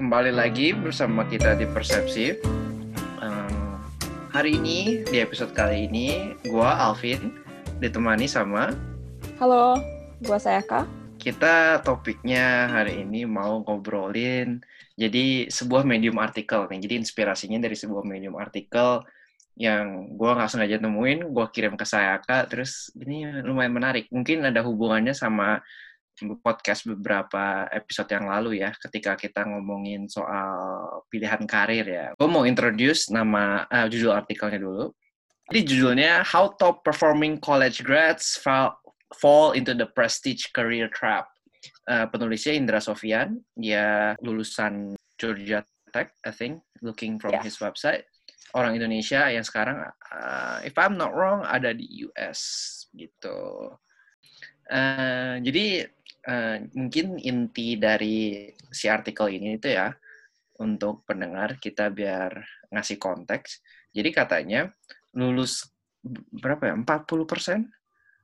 kembali lagi bersama kita di Persepsi. Um, hari ini di episode kali ini, gua Alvin ditemani sama. Halo, gua Sayaka. Kita topiknya hari ini mau ngobrolin jadi sebuah medium artikel nih. Jadi inspirasinya dari sebuah medium artikel yang gue nggak sengaja nemuin, gue kirim ke Sayaka, terus ini lumayan menarik. Mungkin ada hubungannya sama podcast beberapa episode yang lalu ya, ketika kita ngomongin soal pilihan karir ya. Gue mau introduce nama uh, judul artikelnya dulu. Jadi judulnya How Top Performing College Grads Fall, into the Prestige Career Trap. Uh, penulisnya Indra Sofian, dia lulusan Georgia Tech, I think, looking from yeah. his website. Orang Indonesia yang sekarang, uh, if I'm not wrong, ada di US gitu. Uh, jadi uh, mungkin inti dari si artikel ini itu ya untuk pendengar kita biar ngasih konteks. Jadi katanya lulus berapa ya? 40 persen?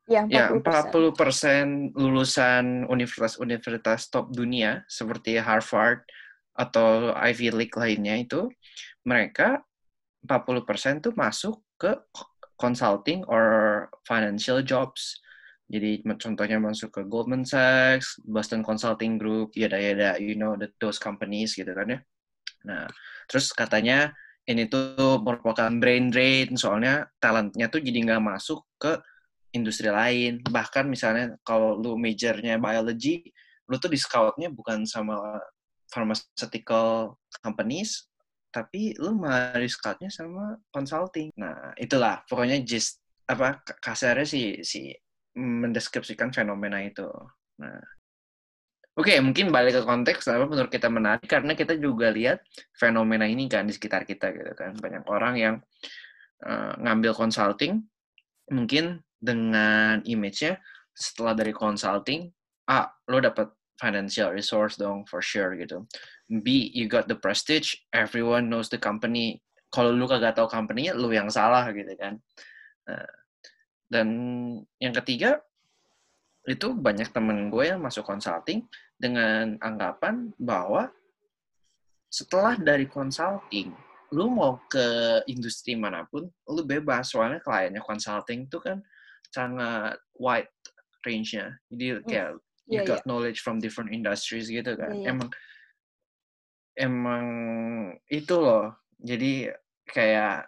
Ya, 40 ya 40 persen lulusan universitas-universitas top dunia seperti Harvard atau Ivy League lainnya itu mereka 40 persen tuh masuk ke consulting or financial jobs. Jadi contohnya masuk ke Goldman Sachs, Boston Consulting Group, ya ya you know the, those companies gitu kan ya. Nah, terus katanya ini tuh merupakan brain drain soalnya talentnya tuh jadi nggak masuk ke industri lain. Bahkan misalnya kalau lu majornya biology, lu tuh di scoutnya bukan sama pharmaceutical companies, tapi lu malah di scoutnya sama consulting. Nah, itulah pokoknya just apa kasarnya si si mendeskripsikan fenomena itu. Nah, oke okay, mungkin balik ke konteks apa menurut kita menarik karena kita juga lihat fenomena ini kan di sekitar kita gitu kan banyak orang yang uh, ngambil consulting mungkin dengan image-nya setelah dari consulting ah lo dapat financial resource dong for sure gitu. B you got the prestige, everyone knows the company. Kalau lu kagak tahu company-nya, lu yang salah gitu kan. Nah, dan yang ketiga, itu banyak temen gue yang masuk consulting dengan anggapan bahwa setelah dari consulting, lu mau ke industri mana pun, lu bebas. Soalnya kliennya consulting itu kan sangat wide range-nya. Jadi hmm. kayak yeah, you got yeah. knowledge from different industries gitu kan. Yeah, yeah. Emang emang itu loh. Jadi kayak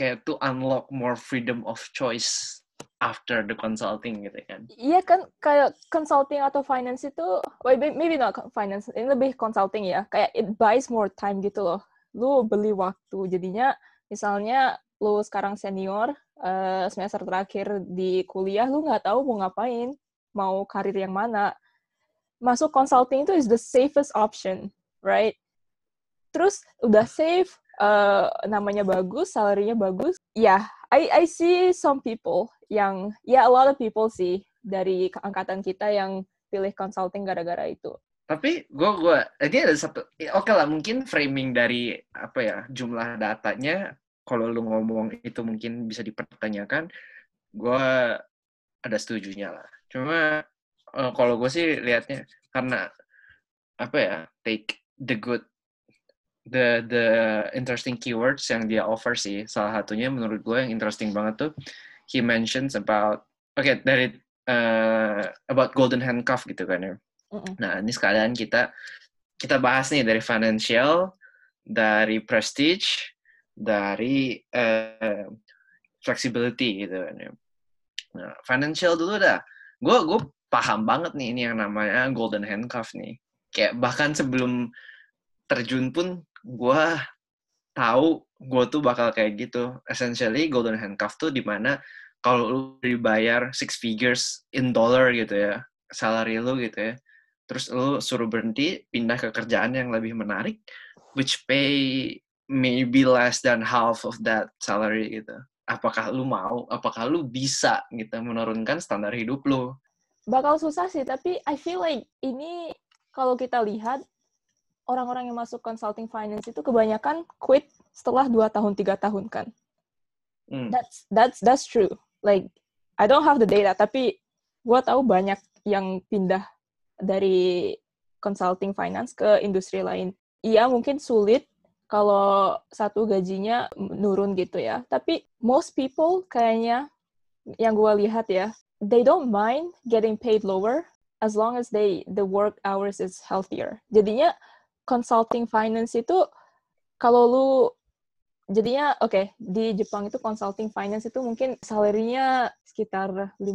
kayak to unlock more freedom of choice after the consulting gitu kan. Iya kan kayak consulting atau finance itu well, maybe not finance ini lebih consulting ya. Kayak it buys more time gitu loh. Lu beli waktu jadinya misalnya lu sekarang senior uh, semester terakhir di kuliah lu nggak tahu mau ngapain, mau karir yang mana. Masuk consulting itu is the safest option, right? Terus udah safe, uh, namanya bagus, salary-nya bagus. Ya, yeah, I I see some people yang ya yeah, a lot of people sih dari angkatan kita yang pilih consulting gara-gara itu. Tapi gue gue ini ada satu oke okay lah mungkin framing dari apa ya jumlah datanya kalau lu ngomong itu mungkin bisa dipertanyakan gue ada setujunya lah. Cuma uh, kalau gue sih liatnya karena apa ya take the good the the interesting keywords yang dia offer sih. Salah satunya menurut gue yang interesting banget tuh he mentions about oke okay, dari uh, about golden handcuff gitu kan ya. Mm nah ini sekalian kita kita bahas nih dari financial dari prestige dari uh, flexibility gitu kan ya. Nah financial dulu dah. Gue gue paham banget nih ini yang namanya golden handcuff nih. Kayak bahkan sebelum terjun pun gue tahu gue tuh bakal kayak gitu. Essentially golden handcuff tuh di mana kalau lu dibayar six figures in dollar gitu ya, salary lu gitu ya, terus lu suruh berhenti pindah ke kerjaan yang lebih menarik, which pay maybe less than half of that salary gitu. Apakah lu mau? Apakah lu bisa gitu menurunkan standar hidup lu? Bakal susah sih, tapi I feel like ini kalau kita lihat orang-orang yang masuk consulting finance itu kebanyakan quit setelah dua tahun tiga tahun kan. Mm. That's that's that's true. Like I don't have the data tapi gue tahu banyak yang pindah dari consulting finance ke industri lain. Iya, mungkin sulit kalau satu gajinya nurun gitu ya. Tapi most people kayaknya yang gue lihat ya, they don't mind getting paid lower as long as they the work hours is healthier. Jadinya consulting finance itu kalau lu jadinya oke okay, di Jepang itu consulting finance itu mungkin salarinya sekitar 50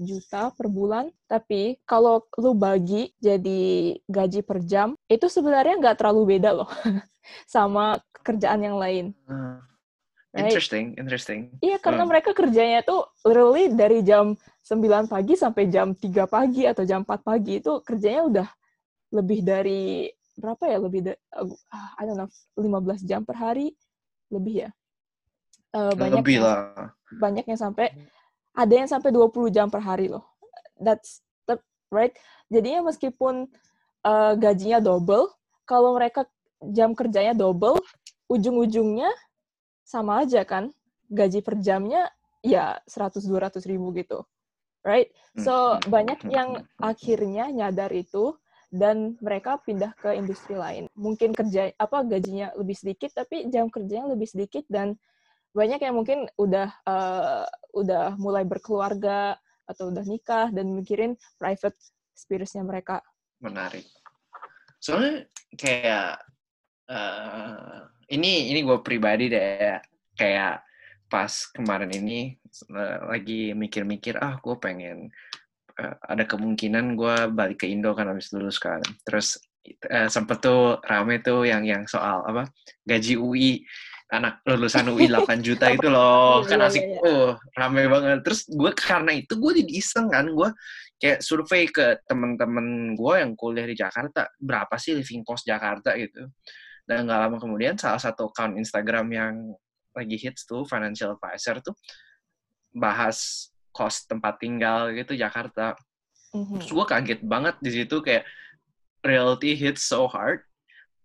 juta per bulan tapi kalau lu bagi jadi gaji per jam itu sebenarnya nggak terlalu beda loh sama kerjaan yang lain uh, right? interesting interesting iya karena uh. mereka kerjanya tuh literally dari jam 9 pagi sampai jam 3 pagi atau jam 4 pagi itu kerjanya udah lebih dari berapa ya lebih dari uh, I don't know 15 jam per hari lebih ya. Uh, banyak lebih yang, lah. Banyak yang sampai ada yang sampai 20 jam per hari loh. That's the, right. Jadinya meskipun uh, gajinya double, kalau mereka jam kerjanya double, ujung-ujungnya sama aja kan. Gaji per jamnya ya 100-200 ribu gitu. Right? So, hmm, banyak yang akhirnya nyadar itu dan mereka pindah ke industri lain. Mungkin kerja apa gajinya lebih sedikit tapi jam kerjanya lebih sedikit dan banyak yang mungkin udah uh, udah mulai berkeluarga atau udah nikah dan mikirin private experience-nya mereka. Menarik. Soalnya kayak uh, ini ini gue pribadi deh kayak pas kemarin ini uh, lagi mikir-mikir ah gue pengen uh, ada kemungkinan gue balik ke Indo kan habis lulus kan. Terus uh, sempet tuh rame tuh yang yang soal apa gaji UI anak lulusan UI 8 juta itu loh iya, kan iya, asik iya. oh rame banget terus gue karena itu gue jadi iseng kan gue kayak survei ke temen-temen gue yang kuliah di Jakarta berapa sih living cost Jakarta gitu dan nggak lama kemudian salah satu account Instagram yang lagi hits tuh financial advisor tuh bahas kos tempat tinggal gitu Jakarta. Mm-hmm. Terus gue kaget banget di situ kayak reality hits so hard.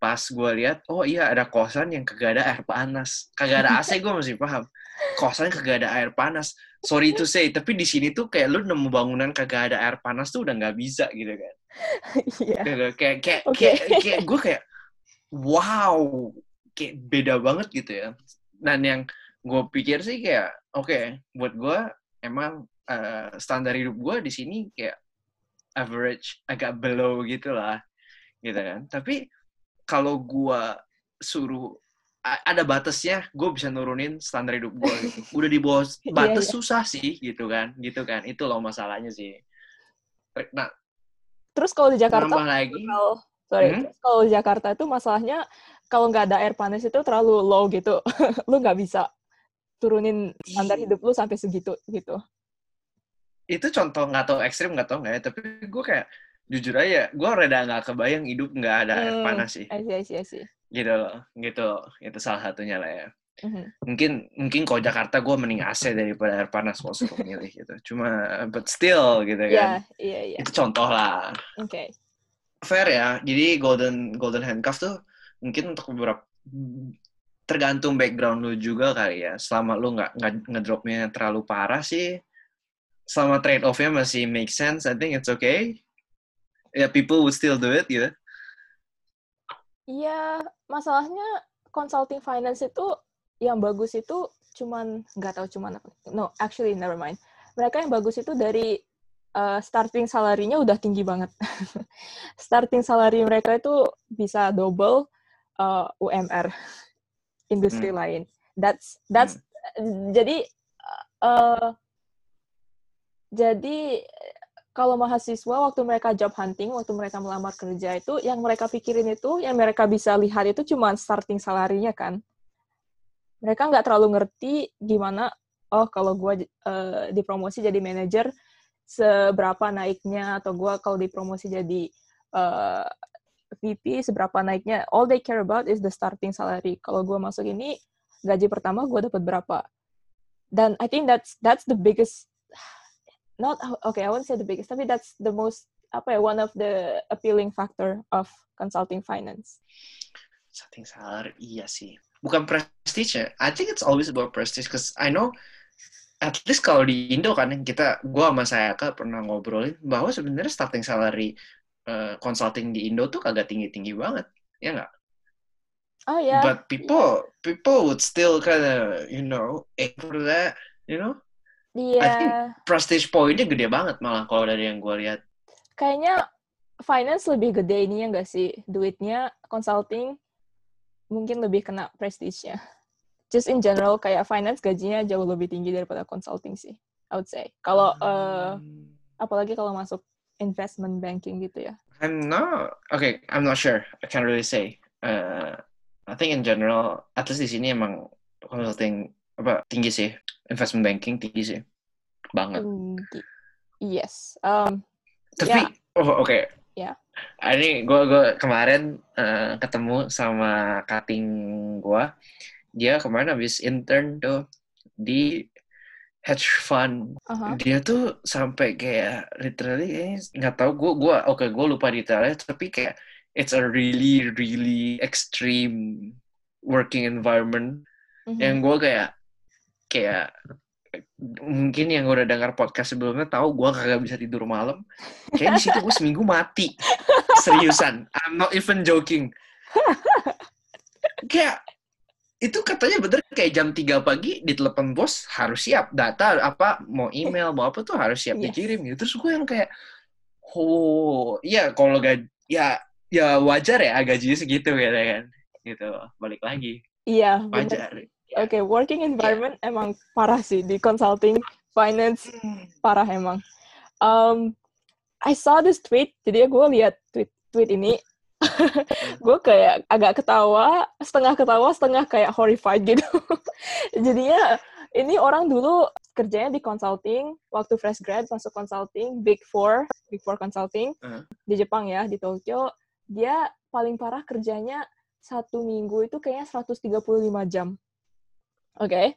Pas gue lihat, oh iya ada kosan yang kagak ada air panas. Kagak ada AC gue masih paham. Kosan kagak ada air panas. Sorry to say, tapi di sini tuh kayak lu nemu bangunan kagak ada air panas tuh udah nggak bisa gitu kan. Yeah. Gitu, kayak kayak okay. kayak, kayak gue kayak wow, kayak beda banget gitu ya. Dan yang gue pikir sih kayak oke okay, buat gue emang uh, standar hidup gue di sini kayak average agak below gitu lah gitu kan tapi kalau gue suruh ada batasnya gue bisa nurunin standar hidup gue gitu. udah di bawah iya, batas yeah, yeah. susah sih gitu kan gitu kan itu loh masalahnya sih nah terus kalau di Jakarta lagi kalau sorry hmm? kalau di Jakarta itu masalahnya kalau nggak ada air panas itu terlalu low gitu lu nggak bisa turunin standar iya. hidup lu sampai segitu gitu itu contoh nggak tau ekstrim nggak tau nggak ya tapi gue kayak jujur aja gue rada nggak kebayang hidup nggak ada hmm, air panas sih I see, I see, I see. gitu loh gitu loh. itu salah satunya lah ya mm-hmm. mungkin mungkin kalau Jakarta gue mending AC daripada air panas kalau suruh milih gitu cuma but still gitu kan yeah, yeah, yeah. itu contoh lah oke okay. fair ya jadi golden golden handcuff tuh mungkin untuk beberapa tergantung background lu juga kali ya. Selama lu nggak ngedropnya terlalu parah sih, selama trade offnya masih make sense, I think it's okay. Ya yeah, people would still do it gitu. Iya, masalahnya consulting finance itu yang bagus itu cuman nggak tahu cuman apa. No, actually never mind. Mereka yang bagus itu dari uh, starting salary-nya udah tinggi banget. starting salary mereka itu bisa double uh, eh, UMR industri hmm. lain. That's that's hmm. jadi uh, jadi kalau mahasiswa waktu mereka job hunting, waktu mereka melamar kerja itu yang mereka pikirin itu, yang mereka bisa lihat itu cuma starting salarinya kan. Mereka nggak terlalu ngerti gimana, oh kalau gue uh, dipromosi jadi manajer, seberapa naiknya, atau gue kalau dipromosi jadi uh, VP seberapa naiknya all they care about is the starting salary. Kalau gue masuk ini gaji pertama gue dapat berapa? Dan I think that's that's the biggest not okay I won't say the biggest tapi that's the most apa ya one of the appealing factor of consulting finance. Starting salary iya sih. Bukan prestige ya I think it's always about prestige because I know at least kalau di Indo kan kita gue sama saya kak pernah ngobrolin bahwa sebenarnya starting salary consulting di Indo tuh kagak tinggi-tinggi banget, ya nggak? Oh ya. But people people would still kind of you know aim for that, you know? Iya. I think prestige point-nya gede banget malah kalau dari yang gue lihat. Kayaknya finance lebih gede ini ya nggak sih? Duitnya consulting mungkin lebih kena prestige-nya. Just in general, kayak finance gajinya jauh lebih tinggi daripada consulting sih, I would say. Kalau, uh, apalagi kalau masuk investment banking gitu ya. I'm not, okay, I'm not sure. I can't really say. Uh, I think in general, at least di sini emang consulting apa tinggi sih, investment banking tinggi sih, banget. Tinggi. Yes. Um, Tapi, yeah. oh oke. Okay. Ya. Yeah. Ini gue gue kemarin uh, ketemu sama cutting gue. Dia kemarin habis intern tuh di hedge fund. Uh-huh. Dia tuh sampai kayak literally nggak tahu gue gue oke okay, gue lupa detailnya tapi kayak it's a really really extreme working environment Mhm. yang gue kayak kayak mungkin yang udah dengar podcast sebelumnya tahu gue kagak bisa tidur malam kayak di situ gue seminggu mati seriusan I'm not even joking kayak itu katanya bener kayak jam 3 pagi di telepon bos harus siap data apa mau email mau apa tuh harus siap Yes. dikirim gitu. Terus gue yang kayak oh ya kalau gaji ya ya wajar ya gajinya segitu gitu kan gitu. Balik lagi. Iya, wajar. Oke, working environment emang parah sih di consulting, finance parah emang. Um, I saw this tweet, jadi gue lihat tweet tweet ini, gue kayak agak ketawa, setengah ketawa, setengah kayak horrified gitu. Jadinya ini orang dulu kerjanya di consulting, waktu fresh grad masuk consulting, big four, big four consulting Uh. di Jepang ya, di Tokyo. Dia paling parah kerjanya satu minggu itu kayaknya 135 jam. Oke.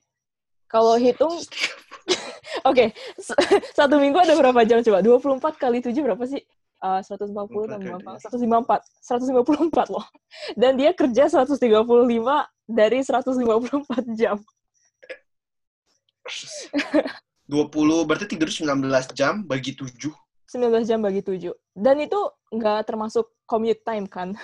Kalau hitung Oke, s- satu minggu ada berapa jam coba? 24 kali 7 berapa sih? Uh, 140 tambah 4, 154. 154 loh. Dan dia kerja 135 dari 154 jam. 20 berarti tidur 19 jam bagi 7 19 jam bagi 7. Dan itu nggak termasuk commute time kan?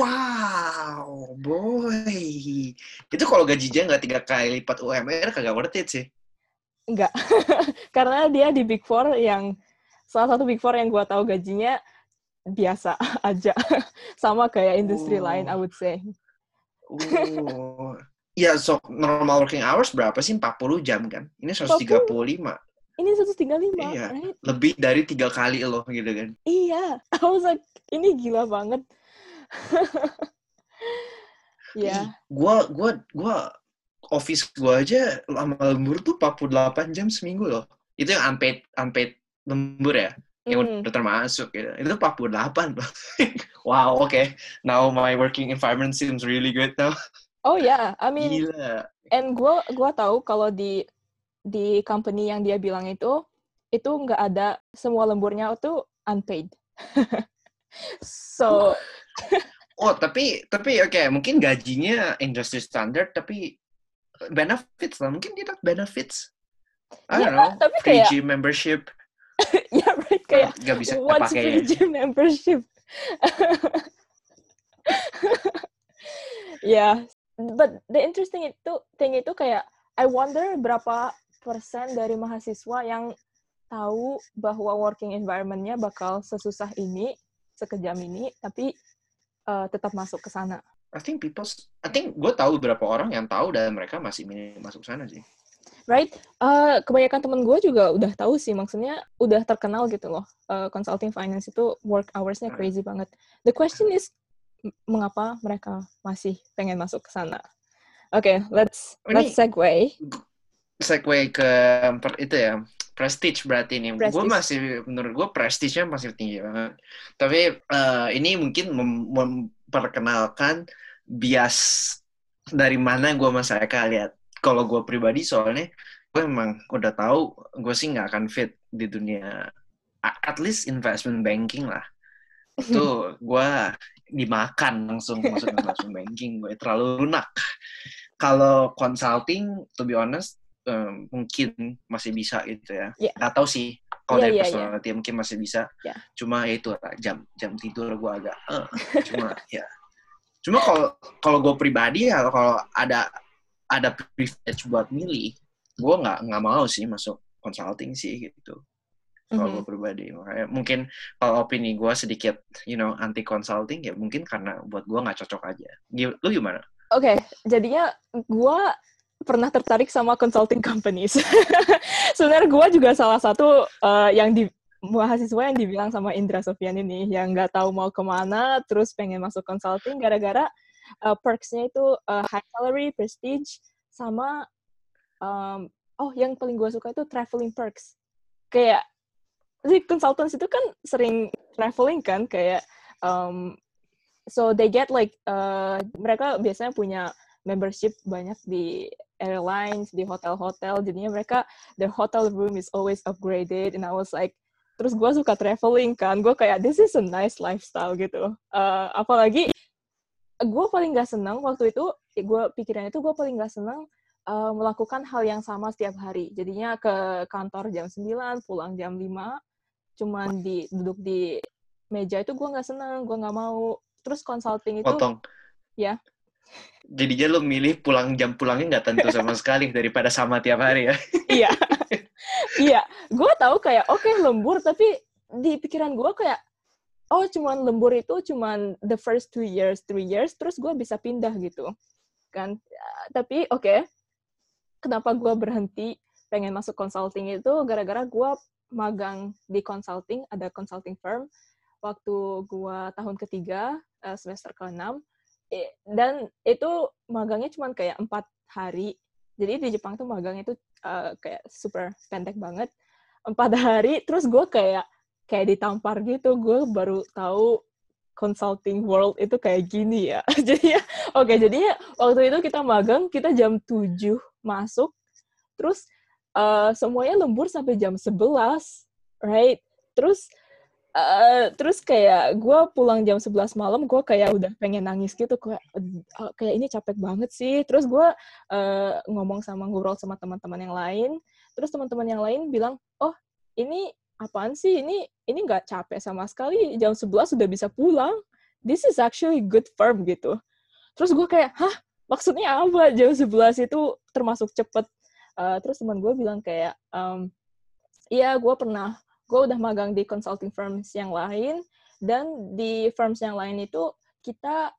wow boy itu kalau gajinya nggak tiga kali lipat UMR kagak worth it sih Nggak. Karena dia di Big Four yang salah satu Big Four yang gua tahu gajinya biasa aja. Sama kayak industri Oh. lain, I would say. oh ya so normal working hours berapa sih 40 jam kan ini 135 Ini 135, Iya. right? lebih dari tiga kali loh gitu kan Iya, I was like, ini gila banget. ya, gua gua gua office gua aja lama lembur tuh 48 jam seminggu loh itu yang unpaid unpaid lembur ya yang Hmm. udah termasuk gitu. itu 48 loh wow oke. Now my working environment seems really good now. Oh ya, I mean, gila. and gua gua tahu kalau di di company yang dia bilang itu itu nggak ada semua lemburnya itu unpaid. so oh tapi tapi oke mungkin gajinya industry standard tapi benefits lah. Mungkin dia dapat benefits. I Ya, don't know. tapi free kayak- gym membership kayak nggak bisa what's pakai free gym membership? yeah, but the interesting itu thing itu kayak I wonder berapa persen dari mahasiswa yang tahu bahwa working environment-nya bakal sesusah ini, sekejam ini, tapi uh, tetap masuk ke sana. I think people I think gue tahu beberapa orang yang tahu dan mereka masih milih masuk sana sih Right? Uh, kebanyakan temen gue juga udah tahu sih, maksudnya udah terkenal gitu loh. Uh, consulting finance itu work hours-nya Hmm. crazy banget. The question is, mengapa mereka masih pengen masuk ke sana? Oke, let's Ini- let's segue. segue ke per- itu ya prestige berarti nih gue masih menurut gue prestige-nya masih tinggi banget tapi eh, ini mungkin mem- memperkenalkan bias dari mana gue sama saya lihat kalau gue pribadi soalnya gue emang udah tahu gue sih nggak akan fit di dunia at least investment banking lah itu gue dimakan langsung masuk investment banking gue terlalu lunak kalau consulting to be honest um, mungkin masih bisa gitu ya Iya. nggak tahu sih Kalau Iya, dari iya, personality mungkin masih bisa. Iya. Cuma ya itu jam jam tidur gue agak. eh, cuma ya. Cuma kalau kalau gue pribadi ya kalau ada ada privilege buat milih, gue nggak nggak mau sih masuk consulting sih gitu. Kalau Mhm. gue pribadi, makanya mungkin kalau opini gue sedikit, you know, anti consulting ya mungkin karena buat gue nggak cocok aja. Lu gimana? Oke, jadinya gue pernah tertarik sama consulting companies. Sebenarnya gue juga salah satu eh, yang di mahasiswa yang dibilang sama Indra Sofian ini yang nggak tahu mau ke mana, terus pengen masuk consulting gara-gara eh, perks-nya itu eh, high salary, prestige, sama um, oh yang paling gue suka itu traveling perks. Kayak di consultants itu kan sering traveling kan, kayak um, so they get like uh, mereka biasanya punya membership banyak di airlines di hotel-hotel jadinya mereka their hotel room is always upgraded and I was like terus gue suka traveling kan gue kayak this is a nice lifestyle gitu Uh, apalagi gue paling gak senang waktu itu gue pikiran itu gue paling gak senang uh, melakukan hal yang sama setiap hari jadinya ke kantor jam 9 pulang jam 5 cuman di duduk di meja itu gue nggak senang gue nggak mau terus consulting itu Potong. Ya. Jadinya lu milih pulang jam pulangnya nggak tentu sama sekali daripada sama tiap hari ya. iya iya gue tahu kayak oke lembur tapi di pikiran gue kayak oh cuman lembur itu cuman the first two years three years terus gue bisa pindah gitu. Kan Ya, tapi oke kenapa gue berhenti pengen masuk consulting itu? Gara-gara gue magang di consulting ada consulting firm waktu gue tahun ketiga eh, semester ke-6 Eh, dan itu magangnya cuman kayak empat hari. Jadi di Jepang tuh magangnya itu uh, kayak super pendek banget empat hari terus gue kayak kayak ditampar gitu. Gue baru tahu consulting world itu kayak gini ya. Jadi ya oke jadi ya waktu itu kita magang kita jam 7 masuk. Terus uh, semuanya lembur sampai jam 11 right? Terus uh, terus kayak gue pulang jam 11 malam gue kayak udah pengen nangis gitu. Kayak "Uh, kayak ini capek banget sih. Terus gue uh, ngomong sama ngobrol sama teman-teman yang lain. Terus teman-teman yang lain bilang oh ini apaan sih? Ini ini nggak capek sama sekali. Jam 11 sudah bisa pulang. This is actually good firm gitu. Terus gue kayak hah? Maksudnya apa? Jam 11 itu termasuk cepet. Uh, terus teman gue bilang kayak um, iya gue pernah gue udah magang di consulting firms yang lain dan di firms yang lain itu kita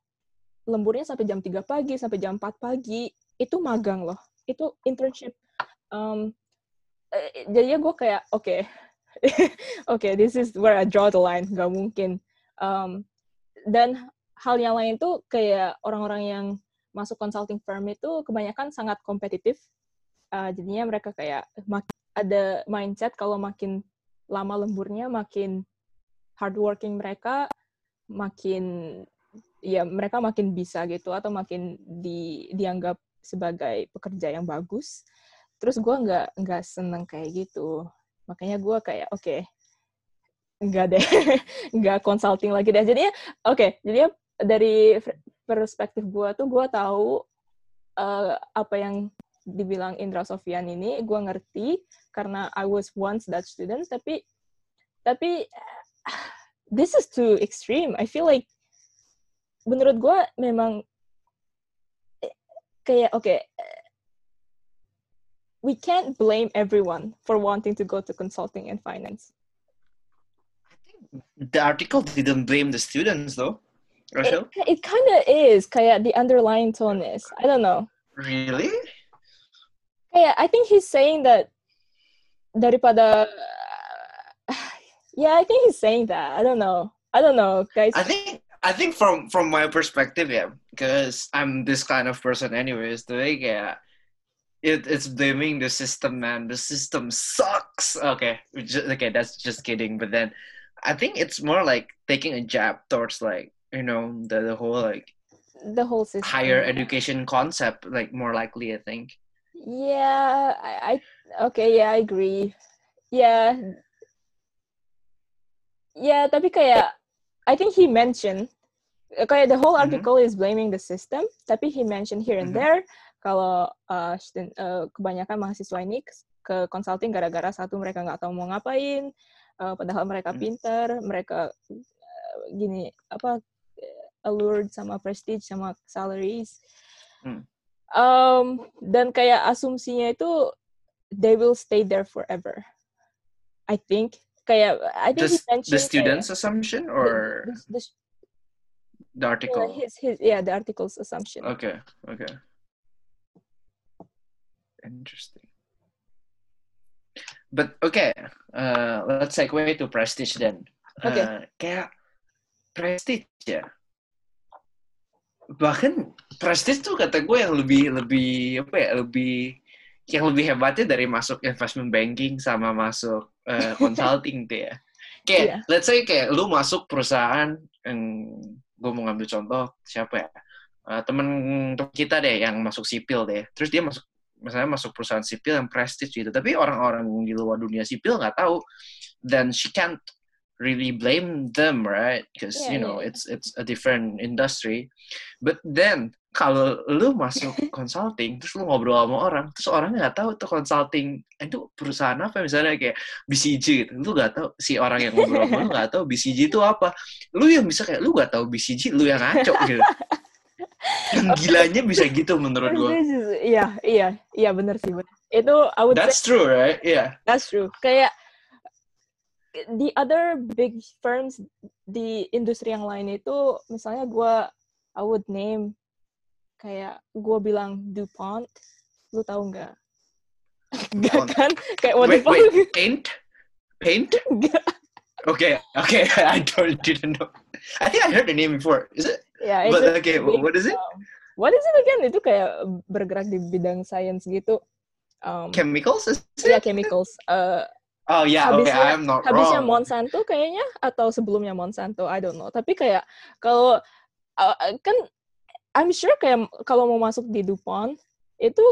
lemburnya sampai jam 3 pagi sampai jam 4 pagi. Itu magang loh. Itu internship. Um, eh, jadinya gue kayak oke oke this is where I draw the line gak mungkin. Um, dan hal yang lain tuh kayak orang-orang yang masuk consulting firm itu kebanyakan sangat kompetitif. Uh, jadinya mereka kayak ada mindset kalau makin lama lemburnya makin hardworking mereka makin ya mereka makin bisa gitu atau makin di dianggap sebagai pekerja yang bagus. Terus gue nggak nggak seneng kayak gitu makanya gue kayak oke okay, nggak deh nggak consulting lagi deh. Jadinya oke okay, jadinya dari perspektif gue tuh gue tahu uh, apa yang dibilang Indra Sofian ini gue ngerti karena I was once that student tapi tapi this is too extreme. I feel like menurut gue memang kayak oke okay, we can't blame everyone for wanting to go to consulting and finance I think The article didn't blame the students though. Rachel? It, it kind of is kayak the underlying tone is I don't know Really? kayak I think he's saying that daripada yeah I think he's saying that I don't know I don't know guys I think I think from from my perspective, yeah, because I'm this kind of person anyways. The way yeah, it, it's blaming the system, man. The system sucks. Okay, just, okay, that's just kidding. But then, I think it's more like taking a jab towards like you know the the whole like the whole system higher education concept, like more likely. I think. yeah I, I okay yeah I agree yeah yeah tapi kayak I think he mentioned kayak the whole Mhm. article is blaming the system tapi he mentioned here and Mhm. there kalau uh, student- uh, kebanyakan mahasiswa ini ke consulting gara-gara satu mereka nggak tahu mau ngapain, uh, padahal mereka Hmm. pinter, mereka uh, gini apa allured sama prestige sama salaries. Hmm. Um, dan kayak asumsinya itu they will stay there forever. I think kayak I think Just the student's assumption kayak, or the, the, the article? the, his his yeah the article's assumption. Okay, okay. Interesting. But okay, uh, let's segue to prestige then. Okay. Uh, kayak prestige ya. Bahkan prestige tuh kata gue yang lebih lebih apa ya lebih yang lebih hebatnya dari masuk investment banking sama masuk uh, consulting tuh ya. Kayak Iya. let's say kayak lu masuk perusahaan yang gue mau ngambil contoh siapa ya Uh, temen kita deh yang masuk sipil deh terus dia masuk misalnya masuk perusahaan sipil yang prestige gitu. Tapi orang-orang di luar dunia sipil nggak tahu. Dan she can't really blame them right? Because Iya, you know iya. it's it's a different industry. But then kalau lu masuk consulting terus lu ngobrol sama orang terus orangnya nggak tahu tuh consulting itu perusahaan apa? Misalnya kayak BCG gitu. Lu nggak tahu si orang yang ngobrol sama lu nggak tahu BCG itu apa. Lu yang bisa kayak lu nggak tahu BCG lu yang ngaco gitu yang gilanya bisa gitu menurut gue This is- Iya, iya, iya benar sih. bener. Itu I would say that's true right yeah that's true. Kayak the other big firms di industri yang lain itu, misalnya gue I would name kayak gue bilang DuPont, lu tahu nggak? DuPont. kan? Kayak what the wait fuck? wait paint paint Nggak. okay okay I don't didn't know I think I heard the name before. Is it? Itu but okay what is it? um, what is it again? Itu kayak bergerak di bidang sains gitu. Um, chemicals is it? Chemicals. Uh, oh yeah okay habisnya- I'm not habisnya wrong. Monsanto kayaknya atau sebelumnya Monsanto I don't know. Tapi kayak kalau uh, kan I'm sure kayak kalau mau masuk di DuPont itu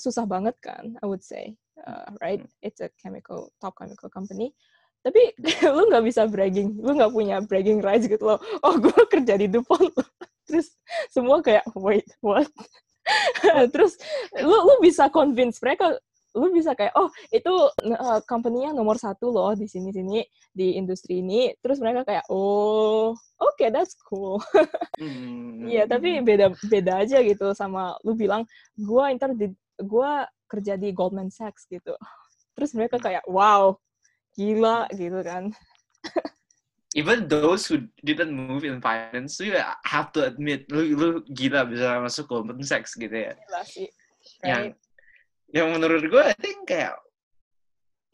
susah banget kan I would say. Uh, right? It's a chemical top chemical company tapi lu nggak bisa bragging lu nggak punya bragging rights gitu loh. Oh gue kerja di DuPont. Terus semua kayak wait what? Terus lu lu bisa convince mereka lu bisa kayak oh itu uh, company-nya nomor satu loh di sini sini di industri ini. Terus mereka kayak oh oke that's cool. Hmm. Iya tapi beda beda aja gitu sama lu bilang gua ntar di gua kerja di Goldman Sachs gitu. Terus mereka kayak wow gila gitu kan. Even those who didn't move in finance you have to admit lu lu gila bisa masuk Goldman Sachs gitu ya. Gila sih yang right? Yang menurut gue I think kayak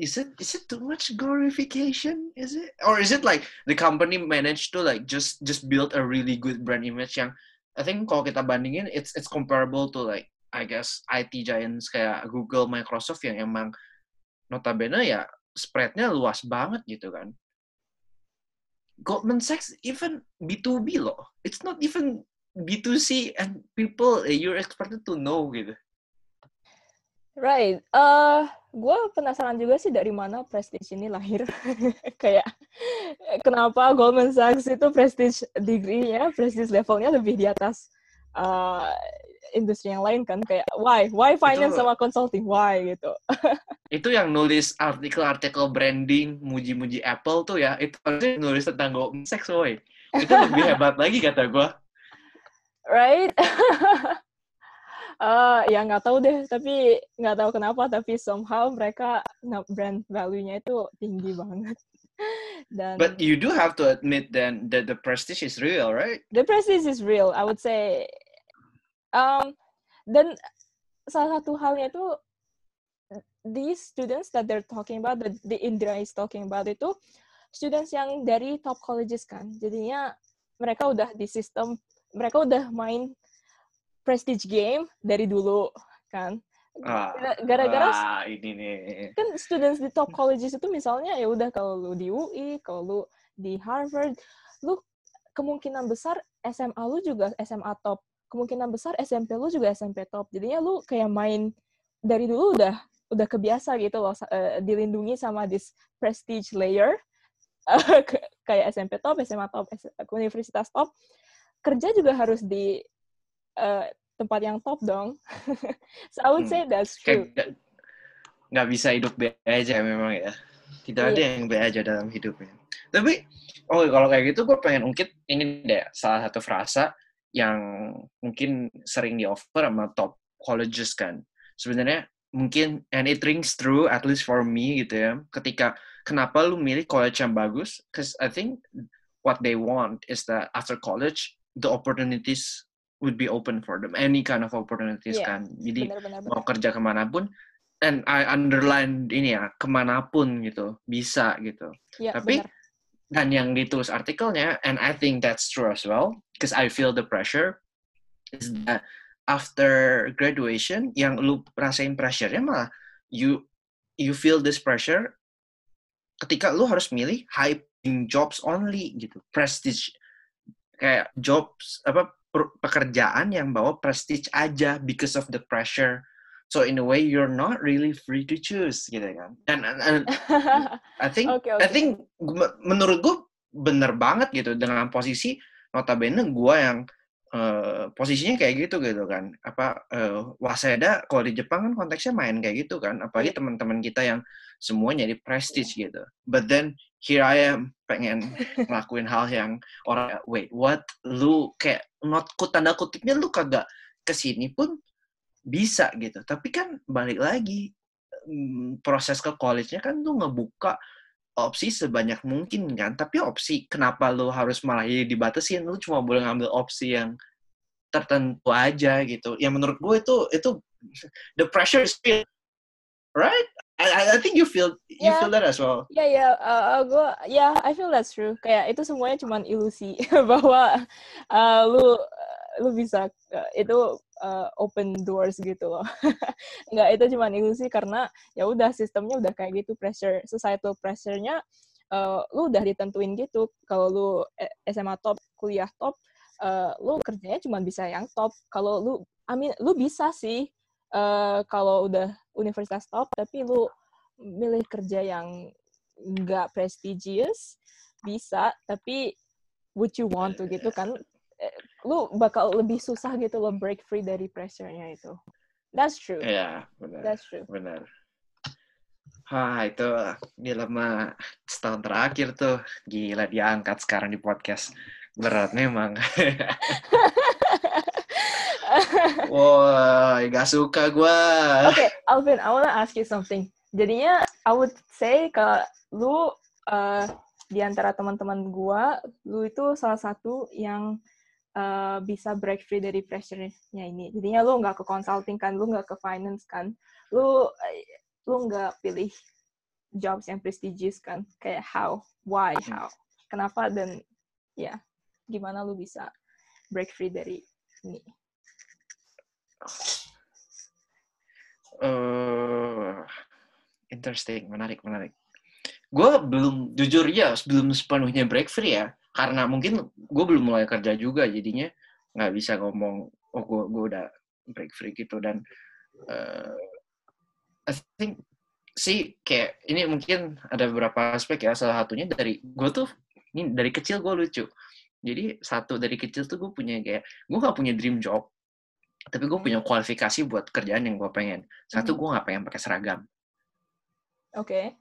is it is it too much glorification is it? Or is it like the company managed to like just just build a really good brand image yang I think kalau kita bandingin it's it's comparable to like I guess IT giants kayak Google Microsoft yang emang notabene ya spreadnya luas banget gitu kan Goldman Sachs even B2B loh it's not even B2C and people eh, you're expected to know gitu Right. Uh, gue penasaran juga sih dari mana prestige ini lahir. Kayak kenapa Goldman Sachs itu prestige degree-nya, prestige levelnya lebih di atas uh, industri yang lain kan? Kayak why? Why finance Itu- sama consulting? Why gitu? itu yang nulis artikel-artikel branding muji-muji Apple tuh ya itu harusnya nulis tentang Sachs woy itu lebih hebat lagi kata gue Right? uh, ya nggak tahu deh, tapi nggak tahu kenapa, tapi somehow mereka brand value-nya itu tinggi banget. Dan but you do have to admit then that the prestige is real right the prestige is real I would say um dan salah satu halnya itu these students that they're talking about that the Indra is talking about itu students yang dari top colleges kan. Jadinya mereka udah di sistem mereka udah main prestige game dari dulu kan. Ah, gara-gara ah, ini nih. kan students di top colleges itu misalnya ya udah kalau lu di UI, kalau lu di Harvard, lu kemungkinan besar SMA lu juga SMA top, kemungkinan besar SMP lu juga SMP top. Jadinya lu kayak main dari dulu udah udah kebiasa gitu loh eh, dilindungi sama this prestige layer ke- kayak SMP top, SMA top, universitas top. Kerja juga harus di eh, tempat yang top dong. so I would Hmm. say that's true. nggak bisa hidup B aja memang ya. Tidak ada Iya. yang B aja dalam hidupnya. Tapi, oh kalau kayak gitu gue pengen ungkit ini deh, salah satu frasa yang mungkin sering di offer sama top colleges kan. Sebenarnya mungkin, and it rings true, at least for me gitu ya, ketika kenapa lu milih college yang bagus, because I think what they want is that after college, the opportunities would be open for them, any kind of opportunities Iya. kan. Jadi Benar-benar. mau kerja ke mana pun, and I underline ini ya, ke mana pun gitu, bisa gitu. Iya, Tapi benar. Dan yang ditulis artikelnya, and I think that's true as well, because I feel the pressure, is that after graduation, yang lu rasain pressure-nya malah you you feel this pressure ketika lu harus milih high paying jobs only gitu, prestige kayak jobs apa pekerjaan yang bawa prestige aja because of the pressure. So in a way you're not really free to choose gitu kan. Dan and- and I think Oke, I oke. think menurut gue bener banget gitu dengan posisi notabene gue yang eh, posisinya kayak gitu gitu kan apa eh, Waseda kalau di Jepang kan konteksnya main kayak gitu kan apalagi Iya. teman-teman kita yang semuanya di prestige gitu but then here I am pengen ngelakuin hal yang orang wait what lu kayak not kut tanda kutipnya lu kagak ke sini pun bisa gitu. Tapi kan balik lagi mm, proses ke college-nya kan tuh ngebuka opsi sebanyak mungkin kan. Tapi opsi kenapa lu harus malah jadi dibatasin? Lu cuma boleh ngambil opsi yang tertentu aja gitu. Yang menurut gue itu itu the pressure is real right? I, I- think you feel you Yeah. feel that as well. Ya ya, uh, gue ya I feel that's true. Kayak itu semuanya cuman ilusi bahwa uh, lu lu bisa uh, itu uh, open doors gitu loh. Enggak itu cuman ilusi karena ya udah sistemnya udah kayak gitu pressure societal pressure-nya uh, lu udah ditentuin gitu. Kalau lu eh, SMA top, kuliah top, uh, lu kerjanya cuma bisa yang top. Kalau lu I mean lu bisa sih uh, kalau udah universitas top tapi lu milih kerja yang nggak prestigious bisa tapi would you want to gitu kan Eh, lu bakal lebih susah gitu loh break free dari pressure-nya itu that's true ya benar that's true benar Wah, itu dilema setahun terakhir tuh. Gila, diangkat sekarang di podcast. Berat memang. Wah, gak suka gua. Oke, Alvin, I wanna ask you something. Jadinya, I would say kalau lu uh, di antara teman-teman gua, lu itu salah satu yang uh, bisa break free dari pressure-nya ini. Jadinya lu nggak ke consulting kan, lu nggak ke finance kan, lu eh, lu nggak pilih jobs yang prestigious kan, kayak how, why, how, kenapa dan ya gimana lu bisa break free dari ini? eh interesting, menarik, menarik. Gue belum, jujur ya, belum sepenuhnya break free ya. Karena mungkin gue belum mulai kerja juga, jadinya nggak bisa ngomong, oh gue, gue udah break free gitu. Dan eh, I think sih kayak ini mungkin ada beberapa aspek ya. Salah satunya dari gue tuh ini dari kecil gue lucu. Jadi satu dari kecil tuh gue punya kayak gue nggak punya dream job, tapi gue punya kualifikasi buat kerjaan yang gue pengen. Satu Mhm. gue nggak pengen pakai seragam. Oke,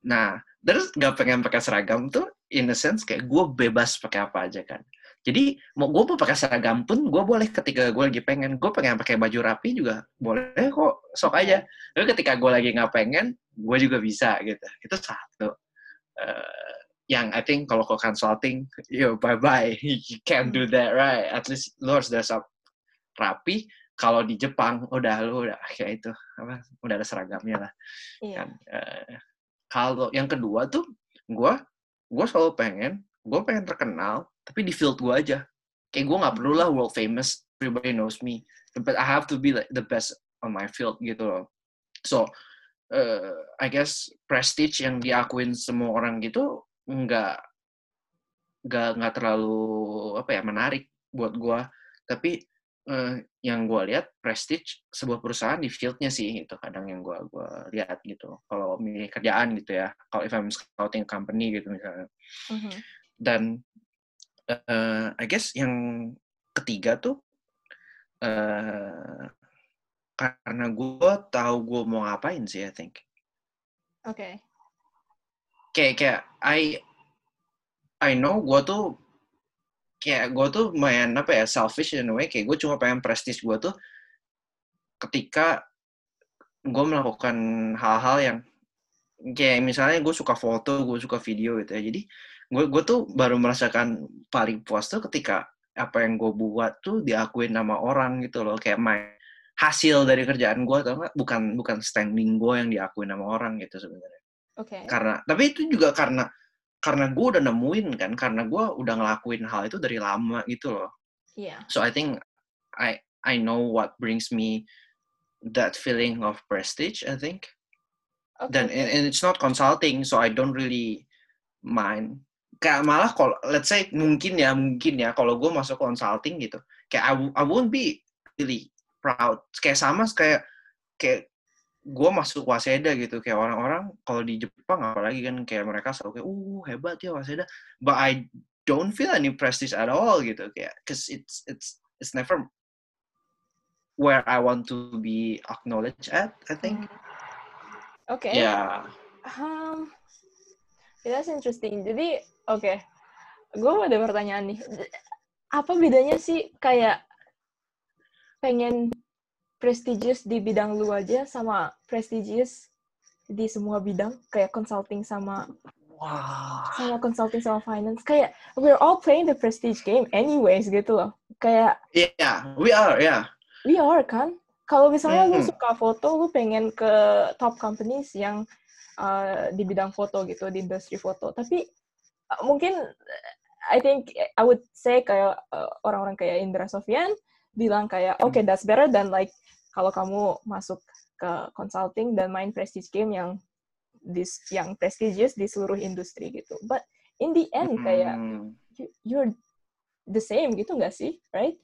Nah, terus nggak pengen pakai seragam tuh in a sense kayak gue bebas pakai apa aja kan. Jadi mau gue mau pakai seragam pun gue boleh ketika gue lagi pengen. Gue pengen pakai baju rapi juga boleh kok sok aja. Tapi ketika gue lagi nggak pengen, gue juga bisa gitu. Itu satu. Eh, yang I think kalau ke consulting, yo bye bye, you can't do that right. At least lu harus dress up rapi. Kalau di Jepang udah lu udah kayak itu apa udah ada seragamnya lah iya. kan Eh, kalau yang kedua tuh gue gue selalu pengen gue pengen terkenal tapi di field gue aja. Kayak gue nggak perlu lah world famous everybody knows me. But I have to be like the best on my field gitu loh. So eh, I guess prestige yang diakuin semua orang gitu nggak nggak nggak terlalu apa ya menarik buat gue tapi eh, yang gue lihat prestige sebuah perusahaan di fieldnya sih itu kadang yang gue gua lihat gitu kalau milih kerjaan gitu ya kalau if I'm scouting company gitu misalnya Mhm. dan eh, I guess yang ketiga tuh eh, karena gue tahu gue mau ngapain sih I think Oke. Okay. kayak kayak I I know gue tuh kayak gue tuh main apa ya selfish in a way kayak gue cuma pengen prestis gue tuh ketika gue melakukan hal-hal yang kayak misalnya gue suka foto gue suka video gitu ya jadi gue gue tuh baru merasakan paling puas tuh ketika apa yang gue buat tuh diakuin nama orang gitu loh kayak main hasil dari kerjaan gue atau enggak bukan bukan standing gue yang diakuin nama orang gitu sebenarnya Oke. Okay. karena tapi itu juga karena karena gue udah nemuin kan karena gue udah ngelakuin hal itu dari lama gitu loh Iya. so I think I I know what brings me that feeling of prestige I think Oke. dan and, and it's not consulting so I don't really mind kayak malah kalau let's say mungkin ya mungkin ya kalau gue masuk consulting gitu kayak I, I won't be really proud kayak sama kayak kayak gue masuk Waseda gitu kayak orang-orang kalau di Jepang apalagi kan kayak mereka selalu kayak uh hebat ya Waseda but I don't feel any prestige at all gitu kayak cause it's it's it's never where I want to be acknowledged at I think Hmm. Oke. ya Um, that's interesting. Jadi, oke. Gue ada pertanyaan nih. Apa bedanya sih kayak pengen prestigious di bidang lu aja sama prestigious di semua bidang kayak consulting sama wah sama consulting sama finance kayak we're all playing the prestige game anyways gitu loh kayak Yeah, we are. Yeah. we are kan kalau misalnya lu Mhm. suka foto lu pengen ke top companies yang uh, di bidang foto gitu di industri foto tapi uh, mungkin uh, I think I would say kayak uh, orang-orang kayak Indra Sofyan bilang kayak Hmm. oke that's better than like kalau kamu masuk ke consulting dan main prestige game yang dis yang prestigious di seluruh industri gitu but in the end kayak Hmm, you- you're the same gitu nggak sih right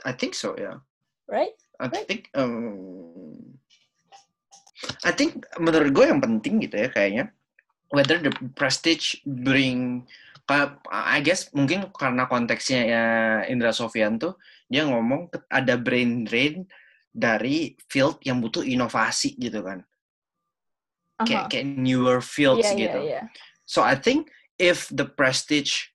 I think so. Yeah. right I Right. think. Um, I think menurut gue yang penting gitu ya kayaknya whether the prestige bring kayak I guess mungkin karena konteksnya ya Indra Sofyan tuh dia ngomong ada brain drain dari field yang butuh inovasi gitu kan kayak Aha. kayak newer fields Iya, iya, gitu. iya. So I think if the prestige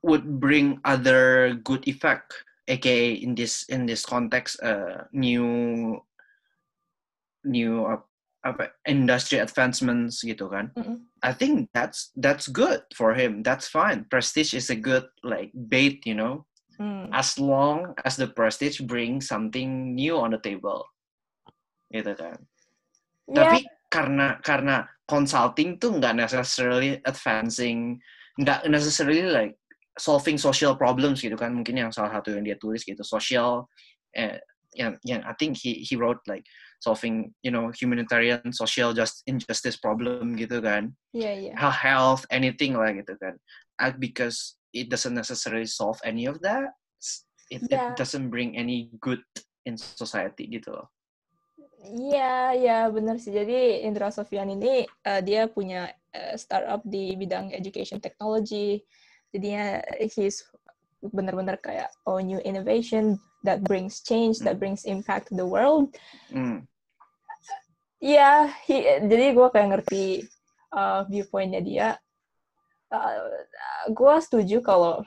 would bring other good effect, aka in this in this context, uh, new new uh, apa industry advancements gitu kan. Mm-mm. I think that's that's good for him. That's fine. Prestige is a good like bait, you know, Hmm. as long as the prestige brings something new on the table, gitu kan. Ya, Tapi karena karena consulting tuh nggak necessarily advancing, nggak necessarily like solving social problems gitu kan. Mungkin yang salah satu yang dia tulis gitu, social eh, yang yang I think he he wrote like solving you know humanitarian social just injustice problem gitu kan. Iya, iya. Health, health anything lah gitu kan. Uh, because it doesn't necessarily solve any of that. It, Yeah. it doesn't bring any good in society gitu loh. Iya, iya benar sih. Jadi Indra Sofyan ini eh, dia punya eh, startup di bidang education technology. Jadinya he's benar-benar kayak oh new innovation that brings change, that Hmm. brings impact to the world. Hmm. Iya, he- jadi gue kayak ngerti uh, viewpointnya dia. Uh, gue setuju kalau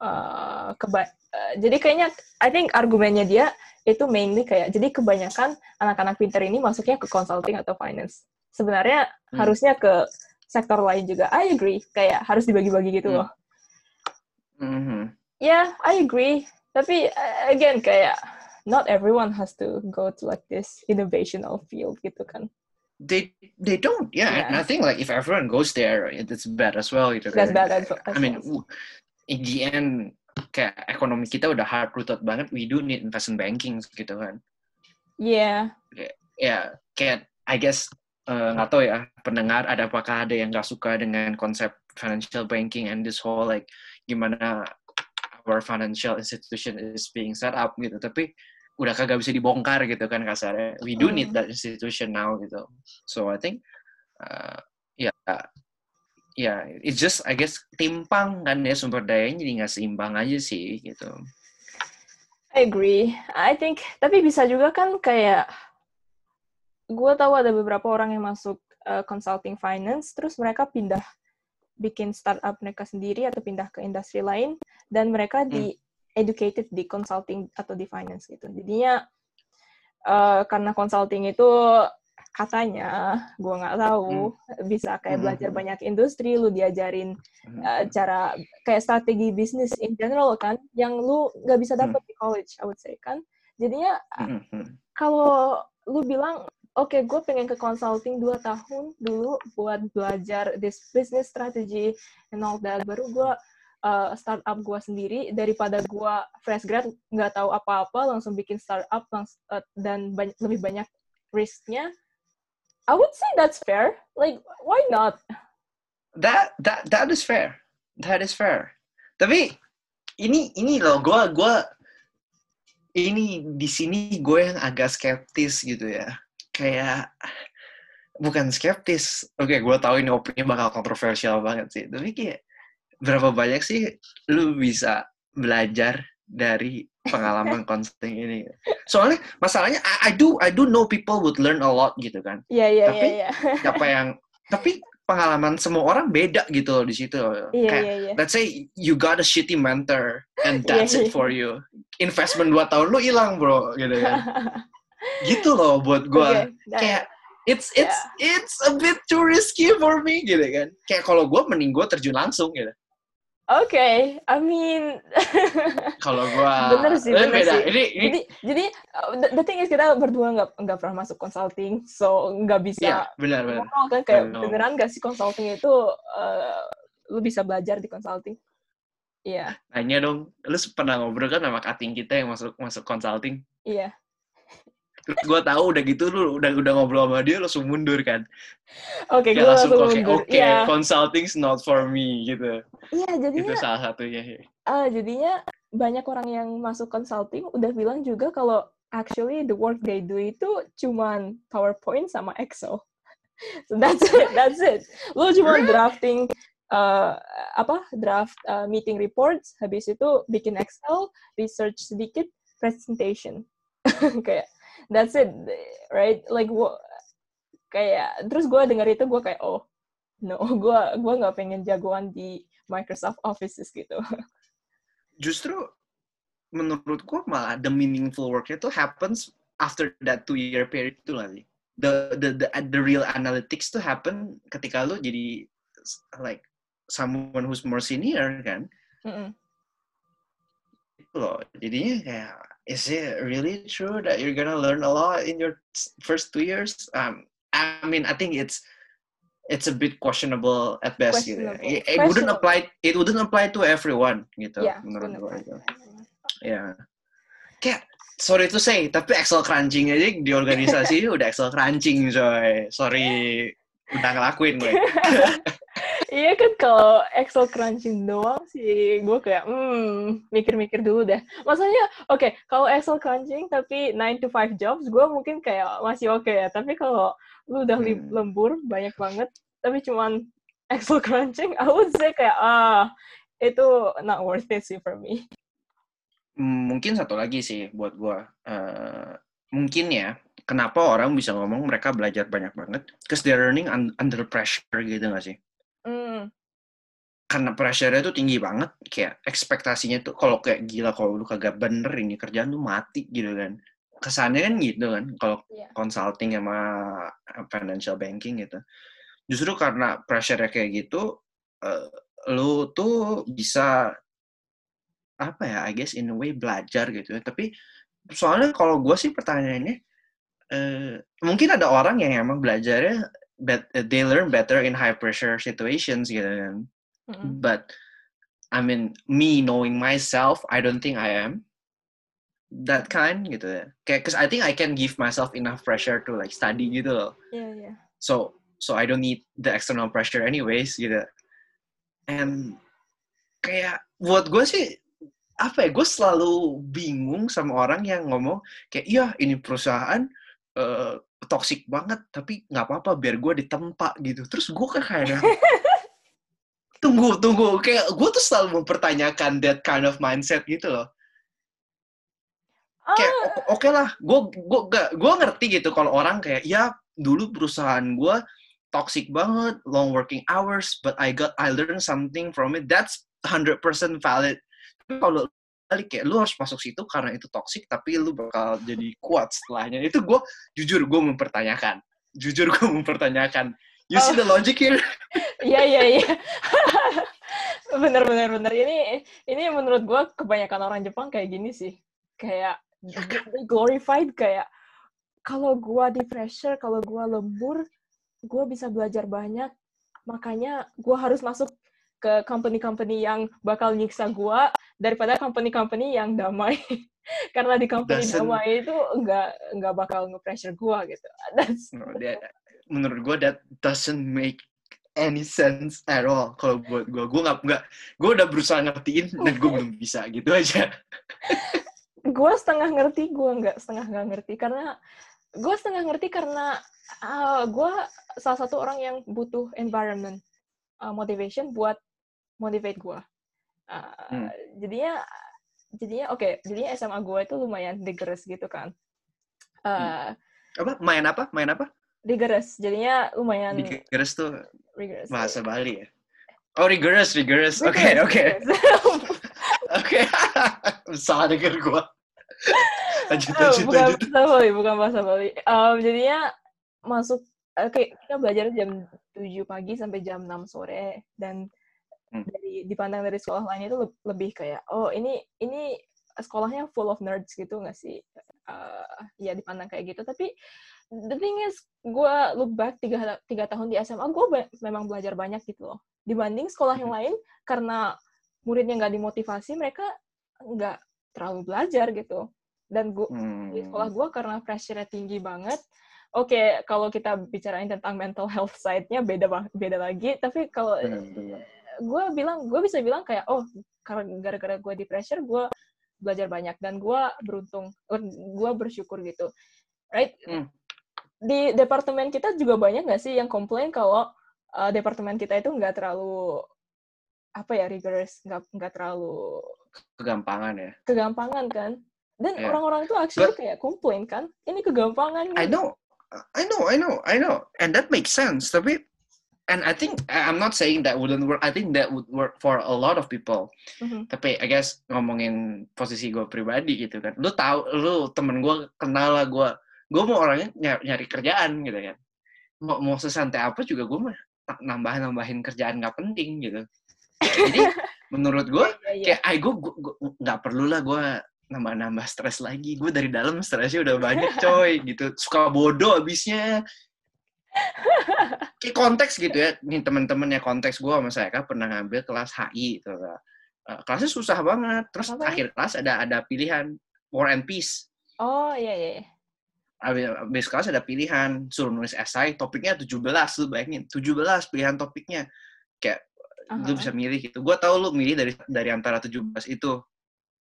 uh, keba- uh, jadi kayaknya I think argumennya dia itu mainly kayak jadi kebanyakan anak-anak pinter ini masuknya ke consulting atau finance. Sebenarnya Hmm. harusnya ke sektor lain juga. I agree, kayak harus dibagi-bagi gitu Hmm. loh. Mhm. Yeah, I agree. Tapi uh, again kayak not everyone has to go to like this innovational field gitu kan. they they don't yeah, and Yeah. i think like if everyone goes there it- it's bad as well gitu That's kan. bad as- i as mean well. in the end kayak ekonomi kita udah hard rooted banget we do need investment banking gitu kan Yeah. ya kayak I guess eh, nggak tahu ya pendengar ada apakah ada yang nggak suka dengan konsep financial banking and this whole like gimana our financial institution is being set up gitu tapi udah kagak bisa dibongkar gitu kan kasarnya we do need Hmm. that institution now gitu so I think uh, ya ya it's just I guess timpang kan ya sumber dayanya jadi nggak seimbang aja sih gitu I agree. I think, tapi bisa juga kan kayak, gue tahu ada beberapa orang yang masuk uh, consulting finance, terus mereka pindah bikin startup mereka sendiri atau pindah ke industri lain, dan mereka hmm. di educated di consulting atau di finance gitu. Jadinya uh, karena consulting itu katanya gue nggak tahu hmm. bisa kayak hmm. belajar hmm. banyak industri lu diajarin uh, cara kayak strategi bisnis in general kan yang lu nggak bisa dapet hmm. di college I would say kan jadinya hmm. kalau lu bilang oke okay, gue pengen ke consulting dua tahun dulu buat belajar this business strategy and all that baru gue uh, startup gue sendiri daripada gue fresh grad nggak tahu apa-apa langsung bikin startup langsung, uh, dan banyak, lebih banyak risknya I would say that's fair. Like, why not? That that that is fair. That is fair. Tapi ini ini loh, gue gue ini di sini gue yang agak skeptis gitu ya. Kayak bukan skeptis. Oke, okay, gue tahu ini opini bakal kontroversial banget sih. Tapi kayak berapa banyak sih lu bisa belajar dari pengalaman consulting ini. Soalnya masalahnya I, I do I do know people would learn a lot gitu kan. Iya yeah, iya yeah, Tapi yeah, yeah. apa yang tapi pengalaman semua orang beda gitu loh di situ. Yeah, Kayak, yeah, yeah. let's say you got a shitty mentor and that's yeah, it for you. Investment 2 tahun lu hilang, Bro, gitu kan. gitu loh buat gua. Okay, Kayak it's it's yeah. it's a bit too risky for me gitu kan. Kayak kalau gua mending gua terjun langsung gitu. Oke, okay. I mean, kalau gua bener sih, bener beda. sih. Ini, ini, jadi, jadi the, the thing is kita berdua nggak nggak pernah masuk consulting, so nggak bisa. Iya, benar benar. Kan kayak beneran nggak sih consulting itu uh, lu bisa belajar di consulting? Iya. Yeah. Nanya dong, lu pernah ngobrol kan sama kating kita yang masuk masuk consulting? Iya. Terus gue tahu udah gitu lu udah udah ngobrol sama dia langsung mundur kan. Oke, okay, gue langsung, mundur. Oke, okay, yeah. consulting's not for me gitu. Iya, jadinya. Itu salah satunya. Uh, jadinya banyak orang yang masuk consulting udah bilang juga kalau actually the work they do itu cuman PowerPoint sama Excel. So that's it, that's it. Lu cuma drafting uh, apa draft uh, meeting reports, habis itu bikin Excel, research sedikit, presentation. kayak that's it right? Like gua kayak terus gue denger itu gue kayak oh no gue gue nggak pengen jagoan di Microsoft Offices gitu. Justru menurut gue malah the meaningful work itu happens after that two year period itu lagi the, the the the real analytics to happen ketika lo jadi like someone who's more senior kan? Mm -mm. Itu loh jadinya kayak is it really true that you're gonna learn a lot in your first two years? Um, I mean, I think it's it's a bit questionable at best. Questionable. Gitu. It, it wouldn't apply. It wouldn't apply to everyone. Gitu. Yeah, menurut gue itu. Ya. Kayak sorry to say, tapi Excel crunching aja di organisasi udah Excel crunching, coy. Sorry, udah ngelakuin gue. iya kan kalau Excel crunching doang sih gue kayak hmm mikir-mikir dulu deh. Maksudnya oke okay, kalau Excel crunching tapi 9 to 5 jobs gue mungkin kayak masih oke okay ya. Tapi kalau lu udah hmm. lembur banyak banget tapi cuman Excel crunching I would say kayak ah itu not worth it sih for me. Mungkin satu lagi sih buat gue uh, mungkin ya kenapa orang bisa ngomong mereka belajar banyak banget? Because they're learning under pressure gitu gak sih. Karena pressure-nya tuh tinggi banget, kayak ekspektasinya tuh kalau kayak gila kalau lu kagak bener ini kerjaan lu mati gitu kan. Kesannya kan gitu kan kalau yeah. consulting sama eh, financial banking gitu. Justru karena pressure-nya kayak gitu, uh, lu tuh bisa apa ya, I guess in a way belajar gitu ya. Tapi soalnya kalau gue sih pertanyaannya, uh, mungkin ada orang yang emang belajarnya they learn better in high pressure situations gitu kan. Mm-hmm. But I mean me knowing myself, I don't think I am that kind gitu ya. Kayak cause I think I can give myself enough pressure to like study gitu loh. Yeah, yeah. So so I don't need the external pressure anyways gitu. And kayak buat gue sih apa ya gue selalu bingung sama orang yang ngomong kayak iya ini perusahaan uh, toxic banget tapi nggak apa-apa biar gue ditempa gitu terus gue kan kayak tunggu tunggu. Kayak gue tuh selalu mempertanyakan that kind of mindset gitu loh. Kayak Ah, o- oke lah gue gue gak gue ngerti gitu kalau orang kayak ya dulu perusahaan gue toxic banget long working hours but I got I learned something from it. That's 100% valid. Tapi kalau balik kayak lu harus masuk situ karena itu toxic tapi lu bakal jadi kuat setelahnya. Itu gue jujur gue mempertanyakan. Jujur gue mempertanyakan you see the logic here Iya iya iya. bener bener bener. Ini ini menurut gue kebanyakan orang Jepang kayak gini sih. Kayak they glorified kayak kalau gue di pressure, kalau gue lembur, gue bisa belajar banyak. Makanya gue harus masuk ke company-company yang bakal nyiksa gue daripada company-company yang damai. Karena di company Doesn't- damai itu nggak nggak bakal nge-pressure gue gitu. That's No, that- menurut gue that doesn't make any sense at all. Kalau buat gue gue nggak nggak gue udah berusaha ngertiin dan gue belum bisa gitu aja. Gue setengah ngerti gue nggak setengah nggak ngerti. Karena gue setengah ngerti karena gue salah satu orang yang butuh environment uh, motivation buat motivate gue Uh, Hmm. jadinya jadinya oke jadinya SMA gue itu lumayan rigorous gitu kan. Uh, apa? Main apa? Main apa rigorous jadinya lumayan rigorous tuh rigorous bahasa Bali ya oh rigorous rigorous oke oke oke salah denger gue lanjut Oh, lanjut bukan lanjut bahasa Bali, bukan bahasa Bali. Um, jadinya masuk, oke, kita belajar jam 7 pagi sampai jam 6 sore. Dan Hmm. dari dipandang dari sekolah lain itu le- lebih kayak, oh ini ini sekolahnya full of nerds gitu nggak sih? Uh, ya dipandang kayak gitu. Tapi the thing is, gue look back tiga, tiga tahun di SMA, gue memang belajar banyak gitu loh. Dibanding sekolah yang lain, karena muridnya nggak dimotivasi, mereka nggak terlalu belajar gitu. Dan gue di Hmm. sekolah gue karena pressure-nya tinggi banget. Oke, kalau kita bicarain tentang mental health side-nya beda beda lagi. Tapi kalau gue bilang, gue bisa bilang kayak, oh, karena gara-gara gue di pressure, gue belajar banyak dan gue beruntung, gue bersyukur gitu, right? Hmm. Di departemen kita juga banyak nggak sih yang komplain kalau uh, departemen kita itu nggak terlalu apa ya rigorous, nggak nggak terlalu kegampangan ya kegampangan kan? Dan Yeah. orang-orang itu actually kayak komplain kan, ini kegampangan. I nih." know, I know, I know, I know, and that makes sense. Tapi, and I think I'm not saying that wouldn't work. I think that would work for a lot of people. Mhm. Tapi, I guess ngomongin posisi gue pribadi gitu kan, lu tahu, lu temen gue kenal lah gue, gue mau orangnya nyari, nyari kerjaan gitu kan. Mau mau sesantai apa juga gue mah nambah nambahin kerjaan nggak penting gitu. Jadi menurut gue Iya, iya. kayak ay gue nggak perlu lah gue nambah-nambah stres lagi gue dari dalam stresnya udah banyak coy gitu suka bodoh abisnya kayak konteks gitu ya nih temen-temennya konteks gue sama saya kan pernah ngambil kelas HI gitu. Eh, kelasnya susah banget terus Apa? akhir kelas ada ada pilihan War and Peace Oh iya iya. Iya. Abis, abis kelas ada pilihan suruh nulis esai topiknya 17 lu bayangin 17 pilihan topiknya kayak lu Aha, bisa milih gitu gue tahu lu milih dari dari antara 17 itu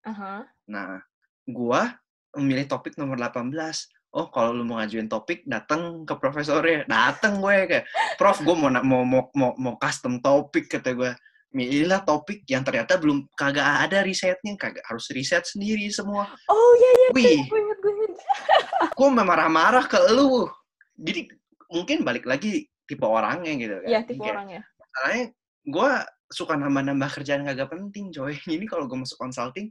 aha. Nah, gua memilih topik nomor 18. Oh, kalau lu mau ngajuin topik, datang ke profesornya. Datang gue kayak, Prof, gue mau, mau mau mau mau custom topik kata gue. Milihlah topik yang ternyata belum kagak ada risetnya, kagak harus riset sendiri semua. Oh iya iya. Wih, Gue inget gue. Gue marah-marah ke lu. Jadi mungkin balik lagi tipe orangnya gitu kan. Iya tipe Kayak, orangnya. Masalahnya gue suka nambah-nambah kerjaan kagak penting, coy. Ini kalau gue masuk consulting,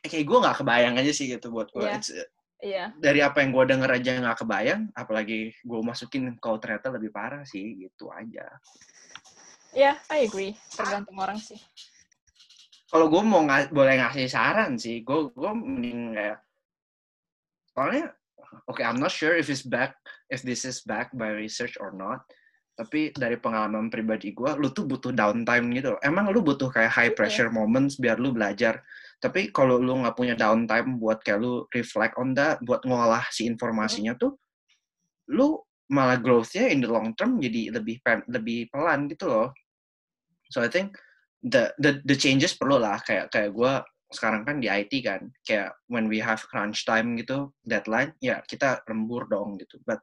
kayak gue nggak kebayang aja sih gitu buat gue. Iya. It's- Iya. Dari apa yang gue denger aja nggak kebayang, apalagi gue masukin kalau ternyata lebih parah sih, gitu aja. Iya, I agree. Tergantung orang sih. Kalau gue mau nga- boleh ngasih saran sih, gue gue mending kayak, soalnya, oke, I'm not sure if it's back, if this is back by research or not. Tapi dari pengalaman pribadi gue, lu tuh butuh downtime gitu. loh. Emang lu butuh kayak high Iya. pressure moments biar lu belajar. Tapi kalau lu nggak punya downtime buat kayak lu reflect on that, buat ngolah si informasinya tuh, lu malah growth-nya in the long term jadi lebih lebih pelan gitu loh. So I think the the the changes perlu lah kayak kayak gue sekarang kan di IT kan kayak when we have crunch time gitu deadline ya kita lembur dong gitu. But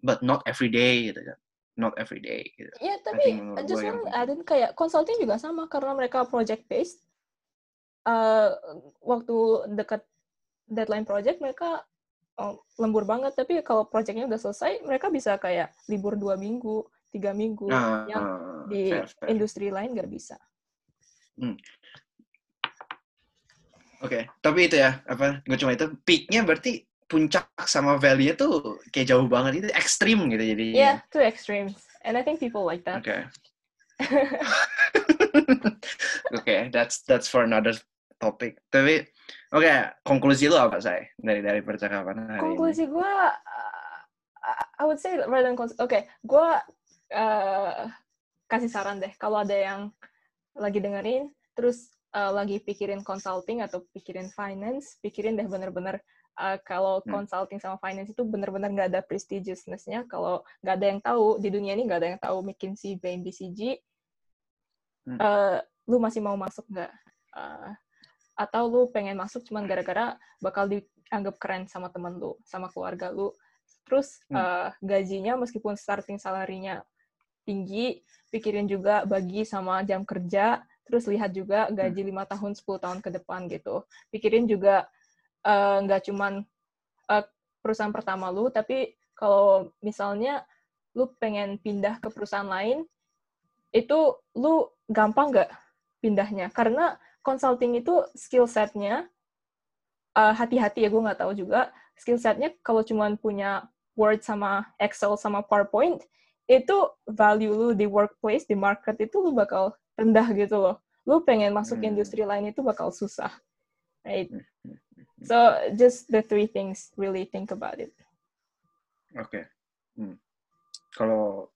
but not every day gitu kan. Not every day gitu. Iya, I tapi think menurut I just gua yang want to add in kayak consulting juga sama karena mereka project based. eh waktu dekat deadline project mereka oh, lembur banget. Tapi kalau projectnya udah selesai mereka bisa kayak libur dua minggu tiga minggu. Ah, yang di fair, fair. industri lain nggak bisa Oke, tapi itu ya, apa, gue cuma itu, peak-nya berarti puncak sama value tuh kayak jauh banget, itu ekstrim gitu jadi. yeah two extremes and I think people like that Oke. Oke, that's that's for another topic. Tapi, oke, konklusi lu apa, say? Dari dari percakapan hari konklusi gue I would say rather than oke gue uh, kasih saran deh kalau ada yang lagi dengerin terus uh, lagi pikirin consulting atau pikirin finance pikirin deh bener-bener uh, kalau Hmm. consulting sama finance itu bener-bener nggak ada prestigiousness-nya kalau nggak ada yang tahu di dunia ini nggak ada yang tahu McKinsey, Bain, BCG Hmm. uh, lu masih mau masuk nggak Uh, atau lu pengen masuk cuman gara-gara bakal dianggap keren sama temen lu sama keluarga lu terus Hmm. uh, gajinya meskipun starting salary-nya tinggi pikirin juga bagi sama jam kerja terus lihat juga gaji lima tahun 10 tahun ke depan gitu. Pikirin juga uh, nggak cuman uh, perusahaan pertama lu tapi kalau misalnya lu pengen pindah ke perusahaan lain itu lu gampang nggak pindahnya? Karena consulting itu skill setnya uh, hati-hati ya gue nggak tahu juga. Skill setnya kalau cuman punya Word sama Excel sama PowerPoint itu value lu di workplace di market itu lu bakal rendah gitu loh lu pengen masuk Hmm. industri lain itu bakal susah right so just the three things really think about it Oke. Hmm. Kalau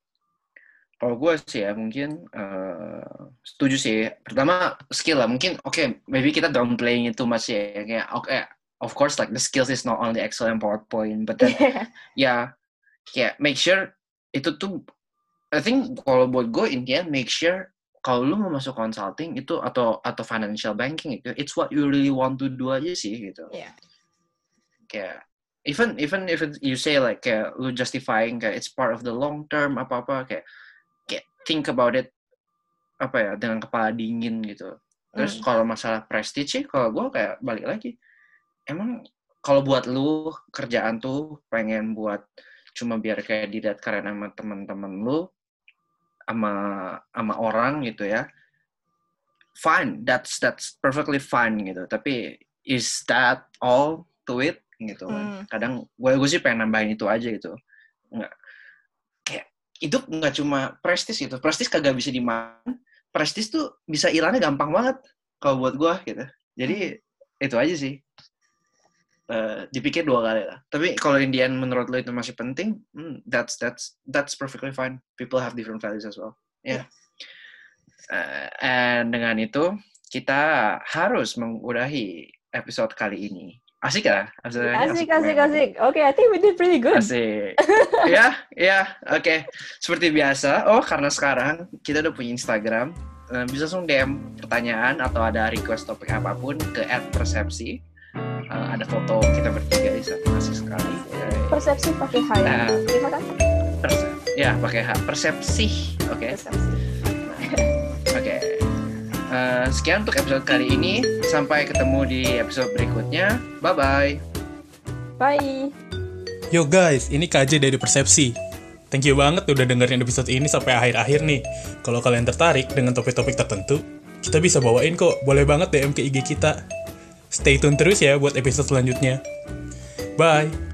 kalau gue sih ya mungkin eh, setuju sih. Pertama skill lah. Mungkin oke, maybe kita downplaying itu masih ya. Kayak oke, of course like the skills is not only Excel and PowerPoint, but then ya kayak make sure itu tuh I think kalau buat gue intinya make sure kalau lu mau masuk consulting itu atau atau financial banking itu it's what you really want to do aja sih gitu. Iya. Kayak even even if it- you say like kayak lu justifying kayak it's part of the long term apa apa kayak kayak think about it apa ya dengan kepala dingin gitu. Terus Hmm. kalau masalah prestige sih kalau gue kayak balik lagi emang kalau buat lu kerjaan tuh pengen buat cuma biar kayak dilihat keren sama teman-teman lu sama sama orang gitu ya. Fine that's that's perfectly fine gitu. Tapi is that all to it gitu kan. Hmm. kadang gue gue sih pengen nambahin itu aja gitu. Nggak kayak itu nggak cuma prestis gitu. Prestis kagak bisa dimakan. Prestis tuh bisa hilangnya gampang banget kalau buat gue gitu. Jadi itu aja sih Eh, dipikir dua kali lah. Tapi kalau Indian menurut lo itu masih penting hmm, that's that's that's perfectly fine. People have different values as well. Ya Eh, and dengan itu kita harus mengudahi episode kali ini. Asik ya? Asik asik banget. asik. Oke I think we did pretty good. Asik. ya, ya, oke. Seperti biasa, oh karena sekarang kita udah punya Instagram, eh, bisa langsung DM pertanyaan atau ada request topik apa pun ke @persepsi. Eh, ada foto kita bertiga di sana asik sekali. Eh, persepsi pakai H ya Nah. Kan ya, pakai H. Persepsi. Oke. persepsi Oke. Eh, sekian untuk episode kali ini. Sampai ketemu di episode berikutnya. Bye bye. bye Yo guys, ini KJ dari Persepsi. Thank you banget udah dengerin episode ini sampai akhir-akhir nih. Kalau kalian tertarik dengan topik-topik tertentu, kita bisa bawain kok. Boleh banget DM ke IG kita. Stay tune terus ya buat episode selanjutnya. Bye!